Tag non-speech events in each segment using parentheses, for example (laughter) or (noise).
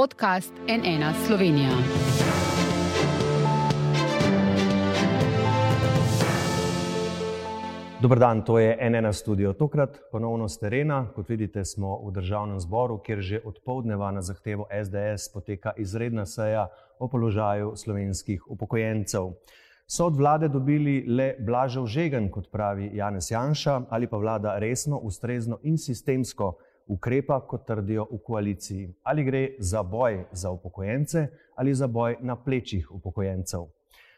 podcast NN Slovenija. Dober dan, to je NN studio. Tokrat ponovno z terena. Kot vidite, smo v državnem zboru, kjer že od povdneva na zahtevo SDS poteka izredna seja o položaju slovenskih upokojencev. So od vlade dobili le blažev žegen, kot pravi Janez Janša, ali pa vlada resno, ustrezno in sistemsko ukrepa, kot trdijo v koaliciji. Ali gre za boj za upokojence ali za boj na plečih upokojencev.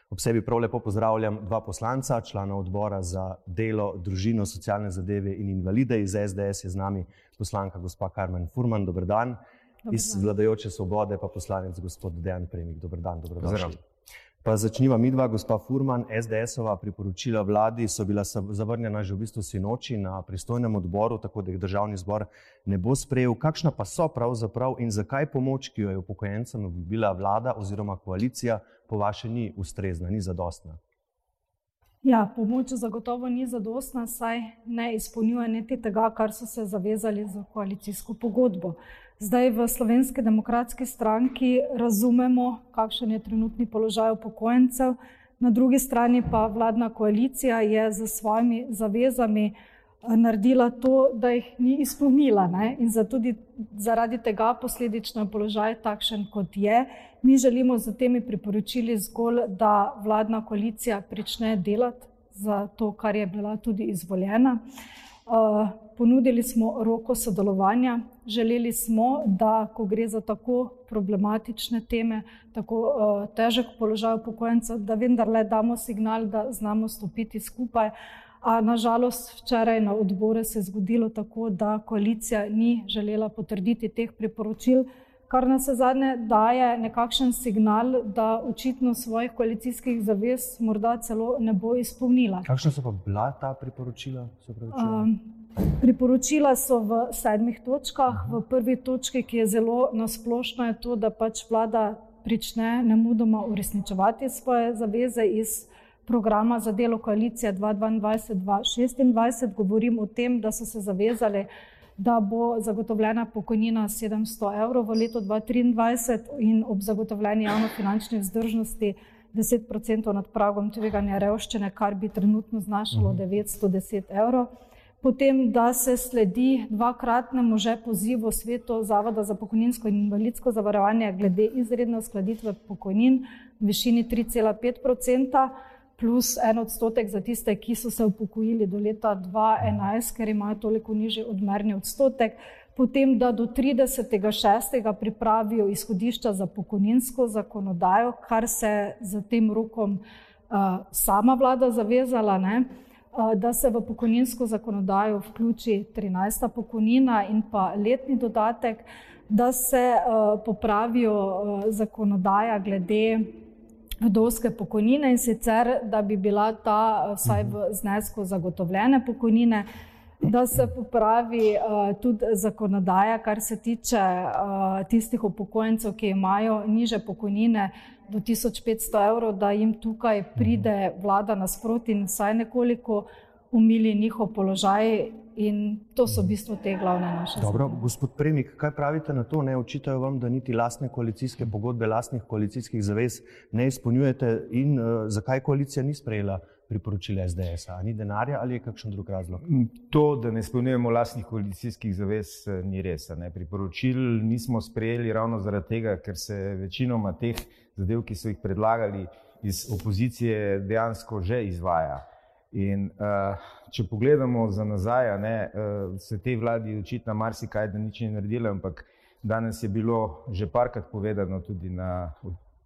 Ob sebi prav lepo pozdravljam dva poslanca, člana odbora za delo, družino, socialne zadeve in invalide iz SDS, je z nami poslanka gospa Karmen Furman. Dobr dan. Dobar iz vladajoče svobode pa poslanec gospod Dejan Premik. Dobr dan, dobrodošli. Pa začniva midva, gospa Furman. SDS-ova priporočila vladi so bila zavrnjena že v bistvu sinoči na pristojnem odboru, tako da jih državni zbor ne bo sprejel. Kakšna pa so pravzaprav in zakaj pomoč, ki jo je upokojencem obljubila vlada oziroma koalicija, po vaše ni ustrezna, ni zadostna? Ja, pomoč zagotovo ni zadostna, saj ne izpolnjuje niti tega, kar so se zavezali za koalicijsko pogodbo. Zdaj v Slovenski demokratski stranki razumemo, kakšen je trenutni položaj upokojencev, na drugi strani pa vladna koalicija je z svojimi zavezami naredila to, da jih ni izpolnila. Ne? In tudi zaradi tega posledično je položaj takšen, kot je. Mi želimo z temi priporočili zgolj, da vladna koalicija prične delati za to, kar je bila tudi izvoljena. Uh, ponudili smo roko sodelovanja, želeli smo, da ko gre za tako problematične teme, tako uh, težek položaj upokojencev, da vendarle damo signal, da znamo stopiti skupaj. A nažalost, včeraj na odboru se je zgodilo tako, da koalicija ni želela potrditi teh priporočil, kar nas zadnje daje nekakšen signal, da očitno svojih koalicijskih zavez morda celo ne bo izpolnila. Kakšna so pa bila ta priporočila? Priporočila so v sedmih točkah. V prvi točki, ki je zelo nasplošna, je to, da pač vlada prične nemudoma uresničevati svoje zaveze iz programa za delo koalicije 2022-2026. Govorim o tem, da so se zavezali, da bo zagotovljena pokojnina 700 evrov v letu 2023 in ob zagotovljeni javno-finančni vzdržnosti 10% nad pragom tveganja revščine, kar bi trenutno znašalo 910 evrov potem da se sledi dvakratnemu že pozivu svetu Zavoda za pokojninsko in invalidsko zavarovanje glede izredne uskladitve pokojnin v višini 3,5 odstotka plus en odstotek za tiste, ki so se upokojili do leta 2011, ker imajo toliko nižji odmerni odstotek. Potem, da do 30.6. pripravijo izhodišča za pokojninsko zakonodajo, kar se z tem rokom uh, sama vlada zavezala. Ne? da se v pokojninsko zakonodajo vključi 13. pokojnina in pa letni dodatek, da se popravijo zakonodaja glede vdovske pokojnine in sicer, da bi bila ta vsaj v znesku zagotovljene pokojnine, da se popravi tudi zakonodaja, kar se tiče tistih upokojencev, ki imajo niže pokojnine, do 1500 evrov, da jim tukaj pride vlada nasproti in vsaj nekoliko umili njihov položaj. In to so v bistvu te glavne naše. Dobro, gospod Premik, kaj pravite na to? Ne očitajo vam, da niti lastne koalicijske pogodbe, lastnih koalicijskih zavez ne izpolnjujete in uh, zakaj koalicija ni sprejela priporočila SDS? -a? Ni denarja ali je kakšen drug razlog? To, da ne izpolnjujemo lastnih koalicijskih zavez, eh, ni res. Ne? Priporočil nismo sprejeli ravno zaradi tega, ker se večinoma teh zadev, ki so jih predlagali iz opozicije, dejansko že izvaja. In, uh, če pogledamo za nazaj, ne, uh, se tej vladi očitno marsikaj, da nič ni naredila, ampak danes je bilo že parkrat povedano, tudi na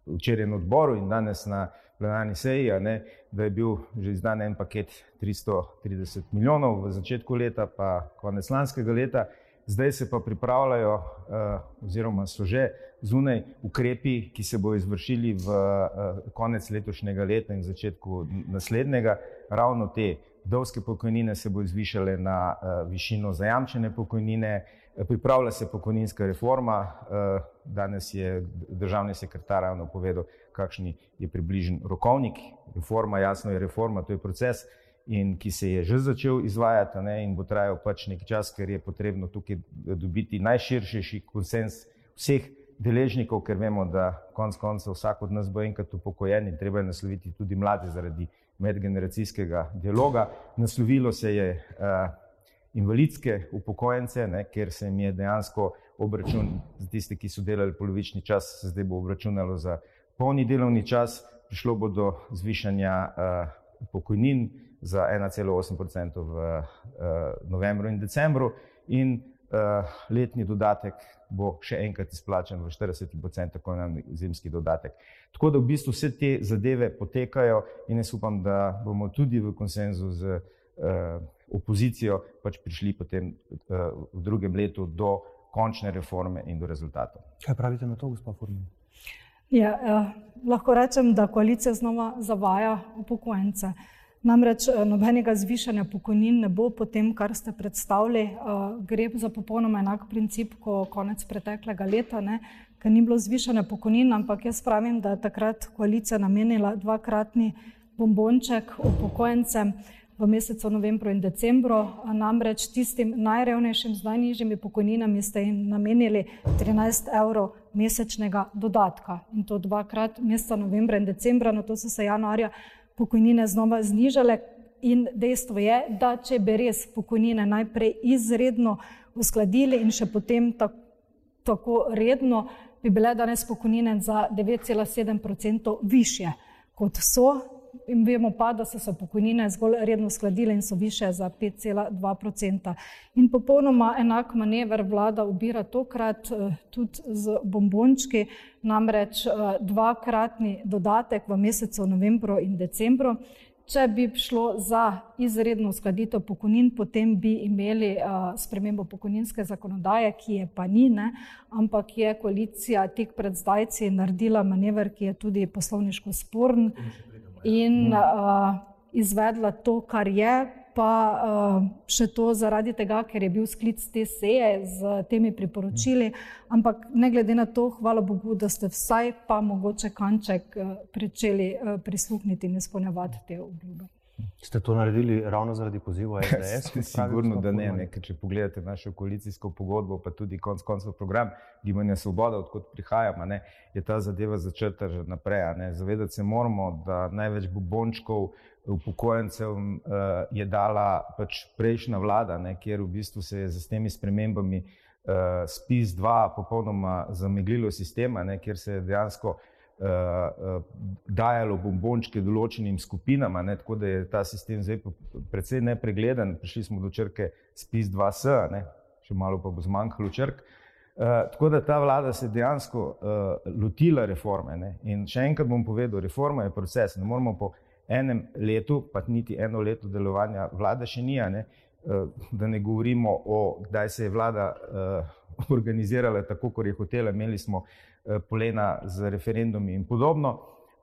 včerajšnjem odboru in danes na plenarni seji, ne, da je bil že izdan en paket 330 milijonov v začetku leta, pa konec lanskega leta zdaj se pa pripravljajo, uh, oziroma so že zunaj ukrepi, ki se bodo izvršili v uh, konec letošnjega leta in začetku naslednjega. Ravno te vdovske pokojnine se bodo zvišale na uh, višino zajamčene pokojnine. Pripravlja se pokojninska reforma. Danes je državni sekretar ravno povedal, kakšen je približen rokovnik. Reforma, jasno je reforma, to je proces, ki se je že začel izvajati ne, in bo trajal pač nekaj časa, ker je potrebno tukaj dobiti najširši konsens vseh deležnikov, ker vemo, da konec koncev vsak od nas bo enkrat upokojen in treba je nasloviti tudi mlade zaradi medgeneracijskega dialoga. Naslovilo se je uh, invalidske upokojence, ne, ker se jim je dejansko obračun za tiste, ki so delali polovični čas, se zdaj bo obračunalo za polni delovni čas. Prišlo bo do zvišanja uh, pokojnin za 1,8% v uh, novembru in decembru, in letni dodatek bo še enkrat izplačen v 40%, tako imenovani zimski dodatek. Tako da v bistvu vse te zadeve potekajo in jaz upam, da bomo tudi v konsenzu z uh, opozicijo pač prišli potem uh, v drugem letu do končne reforme in do rezultatov. Kaj pravite na to, gospod Furman? Ja, eh, lahko rečem, da koalicija znova zavaja upokojence. Namreč eh, nobenega zvišanja pokojnin ne bo po tem, kar ste predstavili. Eh, gre za popolnoma enak princip kot konec preteklega leta, ne, ker ni bilo zvišanja pokojnin, ampak jaz pravim, da je takrat koalicija namenila dvakratni bombonček upokojencem v mesecu novembru in decembru. Namreč tistim najrevnejšim z najnižjimi pokojninami ste jim namenili 13 evrov mesečnega dodatka in to dvakrat meseca novembra in decembra, na to so se januarja pokojnine znova znižale. In dejstvo je, da če bi res pokojnine najprej izredno uskladili in še potem tako, tako redno, bi bile danes pokojnine za 9,7% više, kot so, in vemo pa, da so se pokojnine zgolj redno skladile in so više za 5,2%. In popolnoma enak manever vlada ubira tokrat eh, tudi z bombončki, namreč eh, dvakratni dodatek v mesecu novembru in decembru. Če bi šlo za izredno uskladitev pokojnin, potem bi imeli uh, spremembo pokojninske zakonodaje, ki je pa ni, ne? ampak je koalicija tik pred zdajci naredila manever, ki je tudi poslovniško sporen in uh, izvedla to, kar je, pa uh, še to zaradi tega, ker je bil sklic te seje z temi priporočili. Ampak ne glede na to, hvala Bogu, da ste vsaj pa mogoče kanček uh, pričeli uh, prisluhniti in izpolnjevati te obljube. Ste to naredili ravno zaradi poziva (laughs) SDS? Sigurno, da ne, ne. Če pogledate našo koalicijsko pogodbo, pa tudi konc koncev program Gibanja Svoboda, odkot prihajamo, ne, je ta zadeva začrta že naprej. Zavedati se moramo, da največ bombončkov upokojencev uh, je dala pač prejšnja vlada, ne, kjer v bistvu se je z temi spremembami uh, SPIS 2 popolnoma zameglilo sistema, ne, kjer se je dejansko dajalo bombončke določenim skupinam, ne, tako da je ta sistem zdaj precej nepregleden. Prišli smo do črke SPIS 2S, ne, še malo pa bo zmanjkalo črk. Uh, tako da ta vlada se dejansko uh, lotila reforme. Ne. In še enkrat bom povedal, reforma je proces. Ne moramo po enem letu, pa niti eno leto delovanja vlade še nija, ne, uh, da ne govorimo o, kdaj se je vlada uh, (laughs) organizirala tako, kot je hotela. Imeli smo Eh, polena z referendumi in podobno,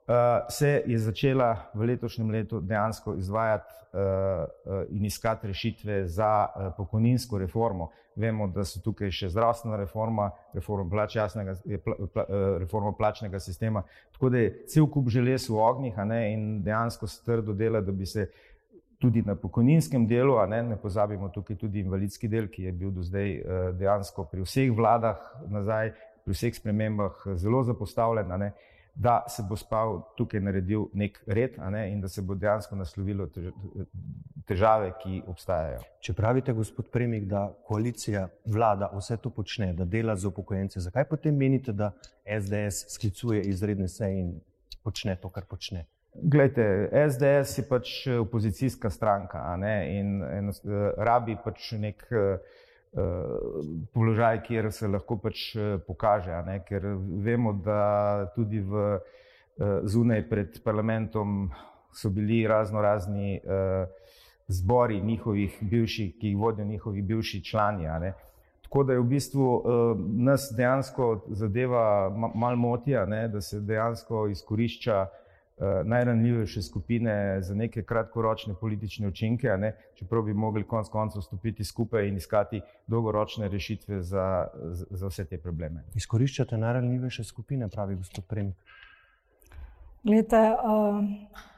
eh, se je začela v letošnjem letu dejansko izvajati eh, in iskati rešitve za pokojninsko reformo. Vemo, da so tukaj še zdravstvena reforma, reforma, plač jasnega, reforma plačnega sistema, tako da je cel kup želez v ognjih in dejansko se trdo dela, da bi se tudi na pokojninskem delu, ne, ne pozabimo tukaj tudi invalidski del, ki je bil do zdaj dejansko pri vseh vladah nazaj pri vseh spremembah zelo zapostavljen, ne, da se bo spal tukaj naredil nek red ne, in da se bo dejansko naslovilo težave, ki obstajajo. Če pravite, gospod Premik, da koalicija vlada vse to počne, da dela za upokojence, zakaj potem menite, da SDS sklicuje izredne seje in počne to, kar počne? Glejte, SDS je pač opozicijska stranka ne, in, in rabi pač nek uh, položaj, kjer se lahko pač eh, pokaže. Ker vemo, da tudi v eh, zunaj pred parlamentom so bili razno razni eh, zbori njihovih bivših, ki jih vodijo njihovi bivši člani. Tako da je v bistvu nas dejansko zadeva mal motija, da se dejansko izkorišča Eh, najranljivejše skupine za neke kratkoročne politične učinke, ne, čeprav bi mogli konec koncev stopiti skupaj in iskati dolgoročne rešitve za, za vse te probleme. Izkoriščate najranljivejše skupine, pravi gospod Premik. Glede,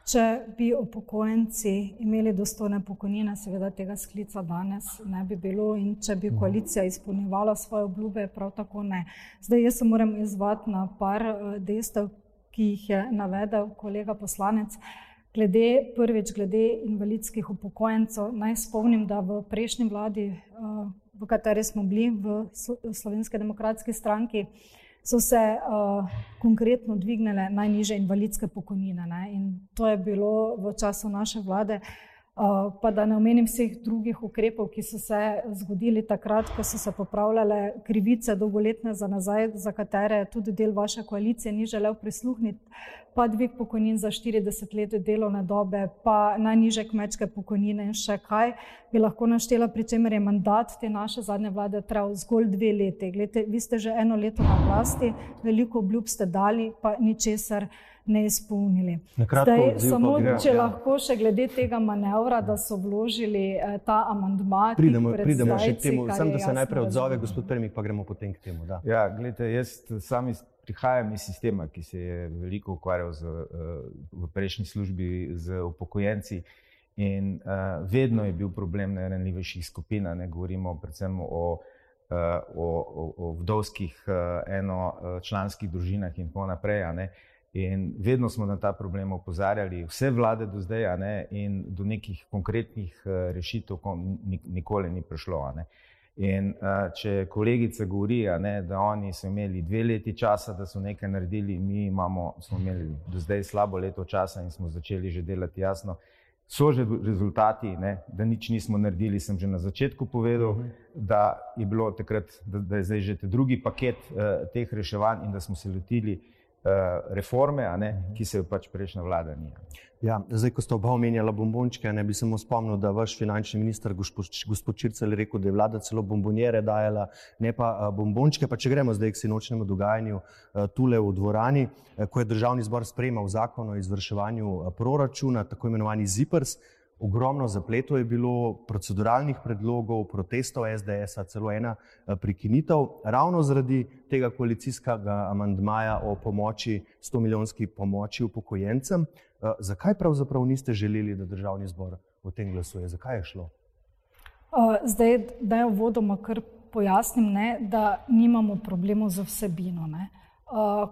če bi upokojenci imeli dostojne pokojnine, seveda tega sklica danes ne bi bilo in če bi koalicija izpolnjevala svoje obljube, prav tako ne. Zdaj jaz se moram izvati na par dejstev, ki jih je navedel kolega poslanec. Glede, prvič, glede invalidskih upokojencev, naj spomnim, da v prejšnji vladi, v kateri smo bili, v Slovenski demokratski stranki, so se uh, konkretno dvignile najniže invalidske pokojnine. Ne? In to je bilo v času naše vlade. Uh, pa da ne omenim vseh drugih ukrepov, ki so se zgodili takrat, ko so se popravljale krivice dolgoletne za nazaj, za katere tudi del vaše koalicije ni želel prisluhniti, pa dvig pokojnin za 40 let delovne dobe, pa najniže kmečke pokojnine in še kaj, bi lahko naštela, pri čemer je mandat te naše zadnje vlade trajal zgolj dve leti. Glede, vi ste že eno leto na vlasti, veliko obljub ste dali, pa ničesar ne izpolnili. Zdaj, samo gre, če ja. lahko še glede tega manevra, da so vložili eh, ta amandma. Pridemo, pridemo še k temu, sem da se najprej odzove, gospod Premik, pa gremo potem k temu. Da. Ja, gledajte, jaz sami prihajam iz sistema, ki se je veliko ukvarjal z, eh, v prejšnji službi z upokojenci. In uh, vedno je bil problem na ranljivejših skupinah, ne govorimo predvsem o, uh, o, o, o vdovskih uh, enočlanskih družinah in tako naprej. In vedno smo na ta problem opozarjali, vse vlade do zdaj, in do nekih konkretnih uh, rešitev nikoli ni prišlo. In uh, če kolegica govori, ne, da oni so imeli dve leti časa, da so nekaj naredili, mi imamo, smo imeli do zdaj slabo leto časa in smo začeli že delati jasno. So že rezultati, ne, da nič nismo naredili. Sem že na začetku povedal, uh mhm. -huh. da je bilo takrat, da, da je zdaj že drugi paket uh, teh reševanj in da smo se lotili Eh, reforme, ne, mhm. ki se je pač prejšnja vlada ni. Ja, zdaj, ko ste oba omenjala bombončke, ne bi samo spomnil, da vaš finančni minister, gospod Čircel, je rekel, da je vlada celo bombonjere dajala, ne pa eh, bombončke. Pa če gremo zdaj k sinočnemu dogajanju eh, tule v dvorani, ko je državni zbor sprejemal zakon o izvrševanju proračuna, tako imenovani ZIPRS, ogromno zapletov je bilo, proceduralnih predlogov, protestov SDS, celo ena eh, prikinitev, ravno zaradi tega koalicijskega amandmaja o pomoči, 100 milijonski pomoči upokojencem. Eh, zakaj pravzaprav niste želeli, da državni zbor o tem glasuje? Zakaj je šlo? Zdaj, da je vodoma kar pojasnim, ne, da nimamo problemov z vsebino. Ne.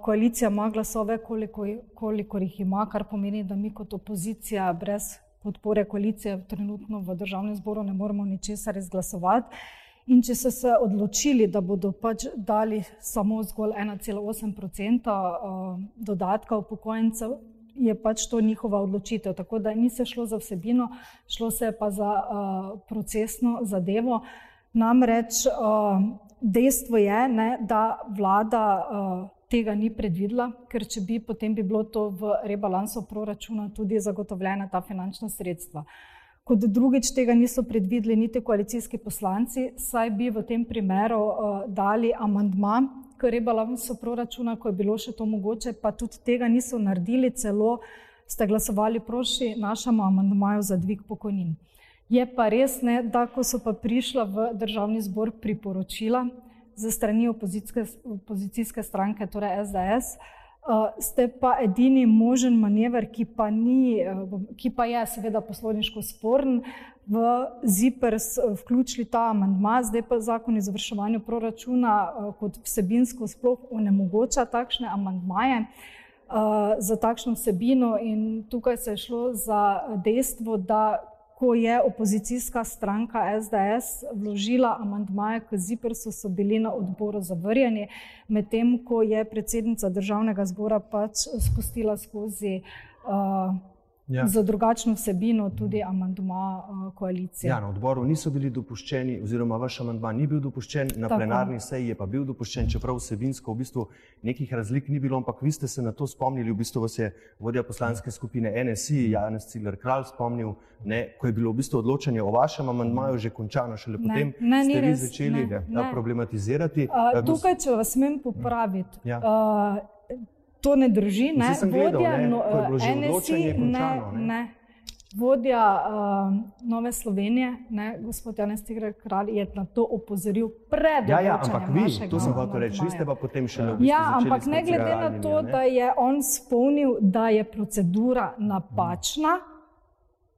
Koalicija ima glasove, koliko, koliko jih ima, kar pomeni, da mi kot opozicija brez podpore koalicije trenutno v državnem zboru ne moremo ničesar izglasovati. In če so se odločili, da bodo pač dali samo zgolj 1,8% eh, dodatka upokojencev, je pač to njihova odločitev. Tako da ni se šlo za vsebino, šlo se je pa za uh, procesno zadevo. Namreč uh, dejstvo je, ne, da vlada tega ni predvidela, ker če bi, potem bi bilo to v rebalansu proračuna tudi zagotovljena ta finančna sredstva. Kot drugič, tega niso predvideli niti koalicijski poslanci, saj bi v tem primeru uh, dali amandma k rebalansu proračuna, ko je bilo še to mogoče, pa tudi tega niso naredili, celo ste glasovali proti našemu amandmaju za dvig pokojnin. Je pa res, ne, da ko so pa prišla v državni zbor priporočila, za strani opozicijske, opozicijske stranke, torej SDS, eh, ste pa edini možen manever, ki pa, ni, uh, ki pa je seveda poslovniško sporen, v ZIPRS vključili ta amandma, zdaj pa zakon o izvrševanju proračuna kot vsebinsko sploh onemogoča takšne amandmaje. Za takšno vsebino, in tukaj se je šlo za dejstvo, da ko je opozicijska stranka SDS vložila amantmaje k ZIPRS-u, so bili na odboru zavrjeni, medtem ko je predsednica državnega zbora pač spustila skozi uh, ja. za drugačno vsebino tudi amandma uh, koalicije. Ja, na odboru niso bili dopuščeni, oziroma vaš amandma ni bil dopuščen, na Tako. plenarni seji je pa bil dopuščen, čeprav vsebinsko v bistvu nekih razlik ni bilo, ampak vi ste se na to spomnili, v bistvu vas je vodja poslanske skupine NSI, Janez Cigler Kralj spomnil, ne, ko je bilo v bistvu odločanje o vašem amandmaju že končano, šele ne, potem ne, ste vi začeli ne, ne. problematizirati. Uh, tukaj, če vas smem popraviti. Ja. Uh, to ne drži. Ne? Vodja, gledal, ne? No, NSI, ne, ne. vodja uh, Nove Slovenije, ne, gospod Janes Tigre Kralj, je na to opozoril pred ja, ja, ampak vi, to sem hotel reči, vi ste pa potem še ne Ja, ampak ne glede na to, ne? da je on spomnil, da je procedura napačna. Hmm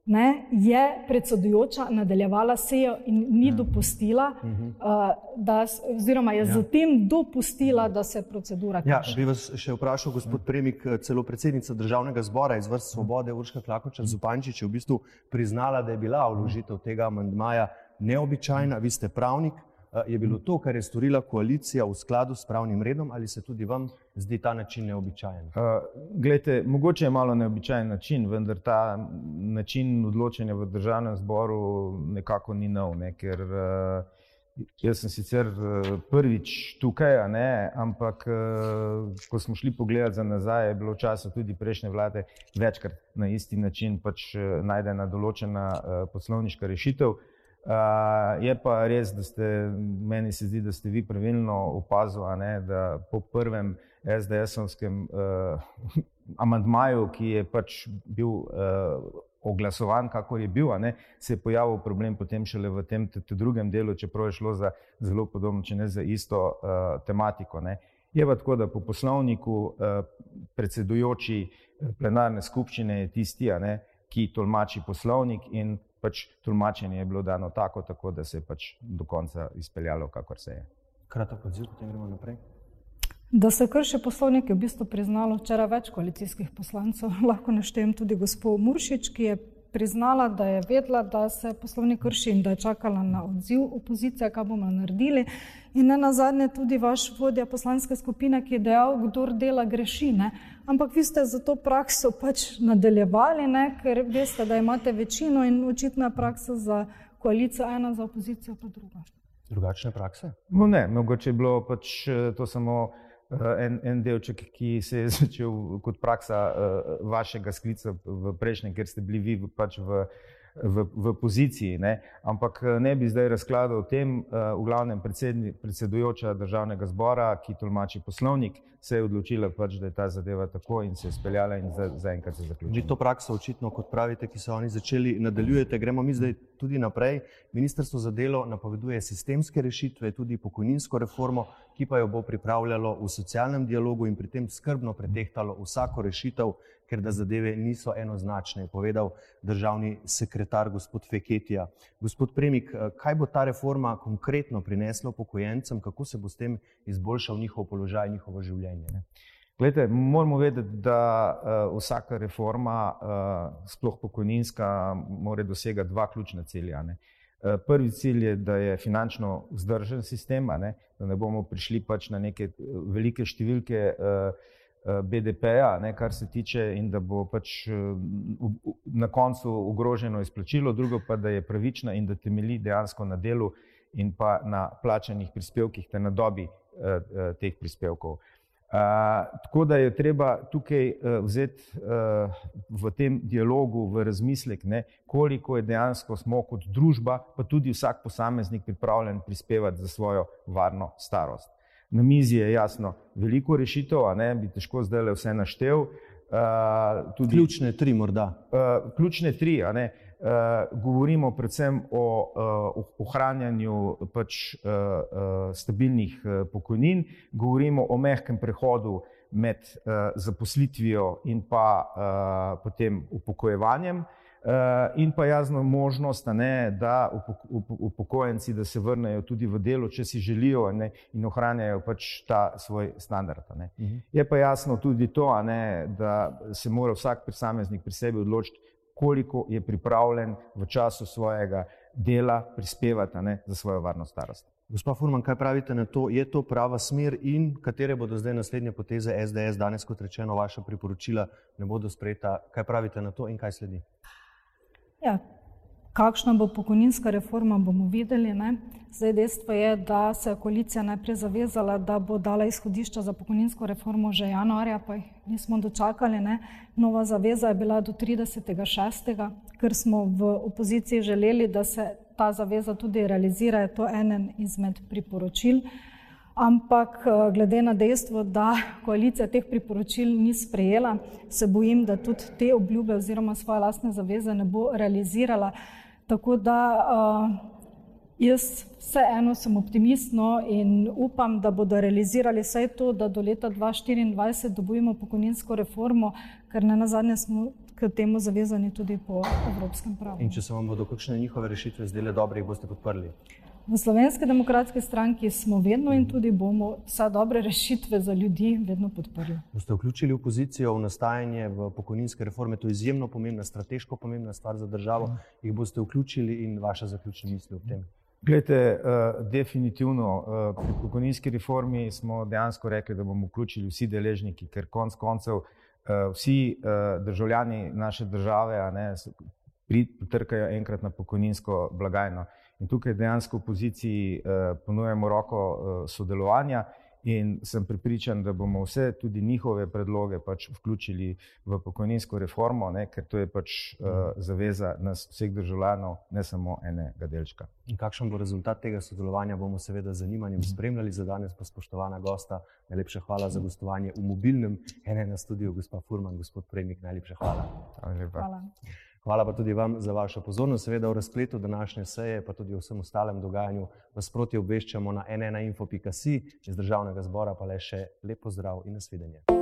ne, je predsedujoča nadaljevala sejo in ni ja. dopustila, uh -huh. uh, da, oziroma je ja. zatem dopustila, da se procedura kaže. Ja, bi vas še vprašal, gospod Premik, celo predsednica državnega zbora iz vrst Svobode, Urška Klakoča Zupančič, je v bistvu priznala, da je bila vložitev tega amandmaja neobičajna, vi ste pravnik. Eh, je bilo to, kar je storila koalicija, v skladu s pravnim redom, ali se tudi vam zdi ta način neobičajen? Uh, glede, mogoče je malo neobičajen način, vendar ta način odločanja v državnem zboru nekako ni nov. Ne, ker, uh, Jaz sem sicer prvič tukaj, ne, ampak ko smo šli pogledat za nazaj, je bilo v času tudi prejšnje vlade večkrat na isti način pač najdena določena poslovniška rešitev. Uh, je pa res, da ste, meni se zdi, da ste vi pravilno opazovali, da po prvem SDS-ovskem uh, amantmaju, ki je pač bil uh, oglasovan, kako je bil, ne, se je pojavil problem potem šele v tem drugem delu, čeprav je šlo za zelo podobno, če ne za isto uh, tematiko. Ne. Je pa tako, da po poslovniku uh, predsedujoči plenarne skupščine je tisti, ne, ki tolmači poslovnik in pač tolmačenje je bilo dano tako, tako da se je pač do konca izpeljalo, kakor se je. Kratek odziv, potem gremo naprej. Da se krši poslovnik, je v bistvu priznalo včeraj več koalicijskih poslancev. (laughs) Lahko naštejem tudi gospod Muršič, ki je priznala, da je vedela, da se poslovnik krši in da je čakala na odziv opozicije, kaj bomo naredili. In ne na zadnje tudi vaš vodja poslanske skupine, ki je dejal, kdo dela greši. Ne? Ampak vi ste za to prakso pač nadaljevali, ne? ker veste, da imate večino in očitna praksa za koalicijo, ena za opozicijo, pa druga. Drugačne prakse? No, ne, mogoče je bilo pač eh, to samo. Eh, en, en delček, ki se je (laughs) začel kot praksa uh, vašega sklica v prejšnjem, ker ste bili vi pač v, v, v poziciji. Ne? Ampak eh, ne bi zdaj razkladal o tem, uh, v glavnem predsedujoča državnega zbora, ki tolmači poslovnik, se je odločila, pač, da je ta zadeva tako in se je speljala in zaenkrat za se zaključila. Vi to prakso očitno, kot pravite, ki so oni začeli, nadaljujete. Gremo mi zdaj tudi naprej. Ministrstvo za delo napoveduje sistemske rešitve, tudi pokojninsko reformo, ki pa jo bo pripravljalo v socialnem dialogu in pri tem skrbno pretehtalo vsako rešitev, ker da zadeve niso enoznačne, je povedal državni sekretar gospod Feketija. Gospod Premik, kaj bo ta reforma konkretno prinesla upokojencem, kako se bo s tem izboljšal njihov položaj, njihovo življenje? Ne? Glede, moramo vedeti, da uh, vsaka reforma, uh, sploh pokojninska, mora dosegati dva ključna cilja. Uh, prvi cilj je, da je finančno vzdržen sistem, ne? da ne bomo prišli pač na neke velike številke uh, BDP-ja, kar se tiče, in da bo pač na koncu ogroženo izplačilo, drugo pa, da je pravična in da temelji dejansko na delu in pa na plačanih prispevkih, ter na dobi uh, uh, teh prispevkov. Tako da je treba tukaj uh, vzeti uh, v tem dialogu v razmislek, ne, koliko je dejansko smo kot družba, pa tudi vsak posameznik pripravljen prispevati za svojo varno starost. Na mizi je jasno veliko rešitev, a ne bi težko zdaj le vse naštel. Uh, tudi, ključne tri, morda. Uh, ključne tri, a ne. Uh, govorimo predvsem o uh, ohranjanju pač, uh, stabilnih pokojnin, govorimo o mehkem prehodu med zaposlitvijo in pa potem upokojevanjem. Eh, in pa jasno možnost, ne, da upokojenci da se vrnejo tudi v delo, če si želijo ne, in ohranjajo pač ta svoj standard. Uh mhm. Je pa jasno tudi to, ne, da se mora vsak posameznik pri sebi odločiti, koliko je pripravljen v času svojega dela prispevati ne, za svojo varno starost. Gospod Furman, kaj pravite na to? Je to prava smer in katere bodo zdaj naslednje poteze SDS? Danes, kot rečeno, vaša priporočila ne bodo sprejeta. Kaj pravite na to in kaj sledi? Ja, kakšna bo pokojninska reforma, bomo videli. Ne? Zdaj, dejstvo je, da se je koalicija najprej zavezala, da bo dala izhodišča za pokojninsko reformo že januarja, pa jih nismo dočakali. Ne? Nova zaveza je bila do 30.6., ker smo v opoziciji želeli, da se ta zaveza tudi realizira. Je to enen izmed priporočil. ampak glede na dejstvo, da koalicija teh priporočil ni sprejela, se bojim, da tudi te obljube oziroma svoje lastne zaveze ne bo realizirala. Tako da uh, jaz vseeno sem optimistno in upam, da bodo realizirali vse to, da do leta 2024 dobujemo pokojninsko reformo, ker na zadnje smo k temu zavezani tudi po evropskem pravu. In če se vam bodo kakšne njihove rešitve zdele dobre, jih boste podprli? V Slovenski demokratski stranki smo vedno in tudi bomo vse dobre rešitve za ljudi vedno podprli. Boste vključili opozicijo v nastajanje v pokojninske reforme, to je izjemno pomembna, strateško pomembna stvar za državo. Jih boste vključili in vaše zaključne misli o tem? Glede, uh, definitivno uh, pri pokojninski reformi smo dejansko rekli, da bomo vključili vsi deležniki, ker konc koncev uh, vsi uh, državljani naše države ne, pritrkajo enkrat na pokojninsko blagajno. In tukaj dejansko v opoziciji eh, ponujemo roko eh, sodelovanja in sem pripričan, da bomo vse tudi njihove predloge pač vključili v pokojninsko reformo, ne, ker to je pač eh, zaveza nas vseh državljanov, ne samo enega delčka. In kakšen bo rezultat tega sodelovanja, bomo seveda z zanimanjem spremljali. Za danes pa spoštovana gosta, najlepša hvala za gostovanje v mobilnem, ene na studiu, gospod Furman, gospod Premik, najlepša hvala. Hvala. Hvala. Hvala pa tudi vam za vašo pozornost. Seveda v razpletu današnje seje, pa tudi v vsem ostalem dogajanju, vas proti obveščamo na nnainfo.si iz državnega zbora, pa le še lepo zdrav in nasvidenje.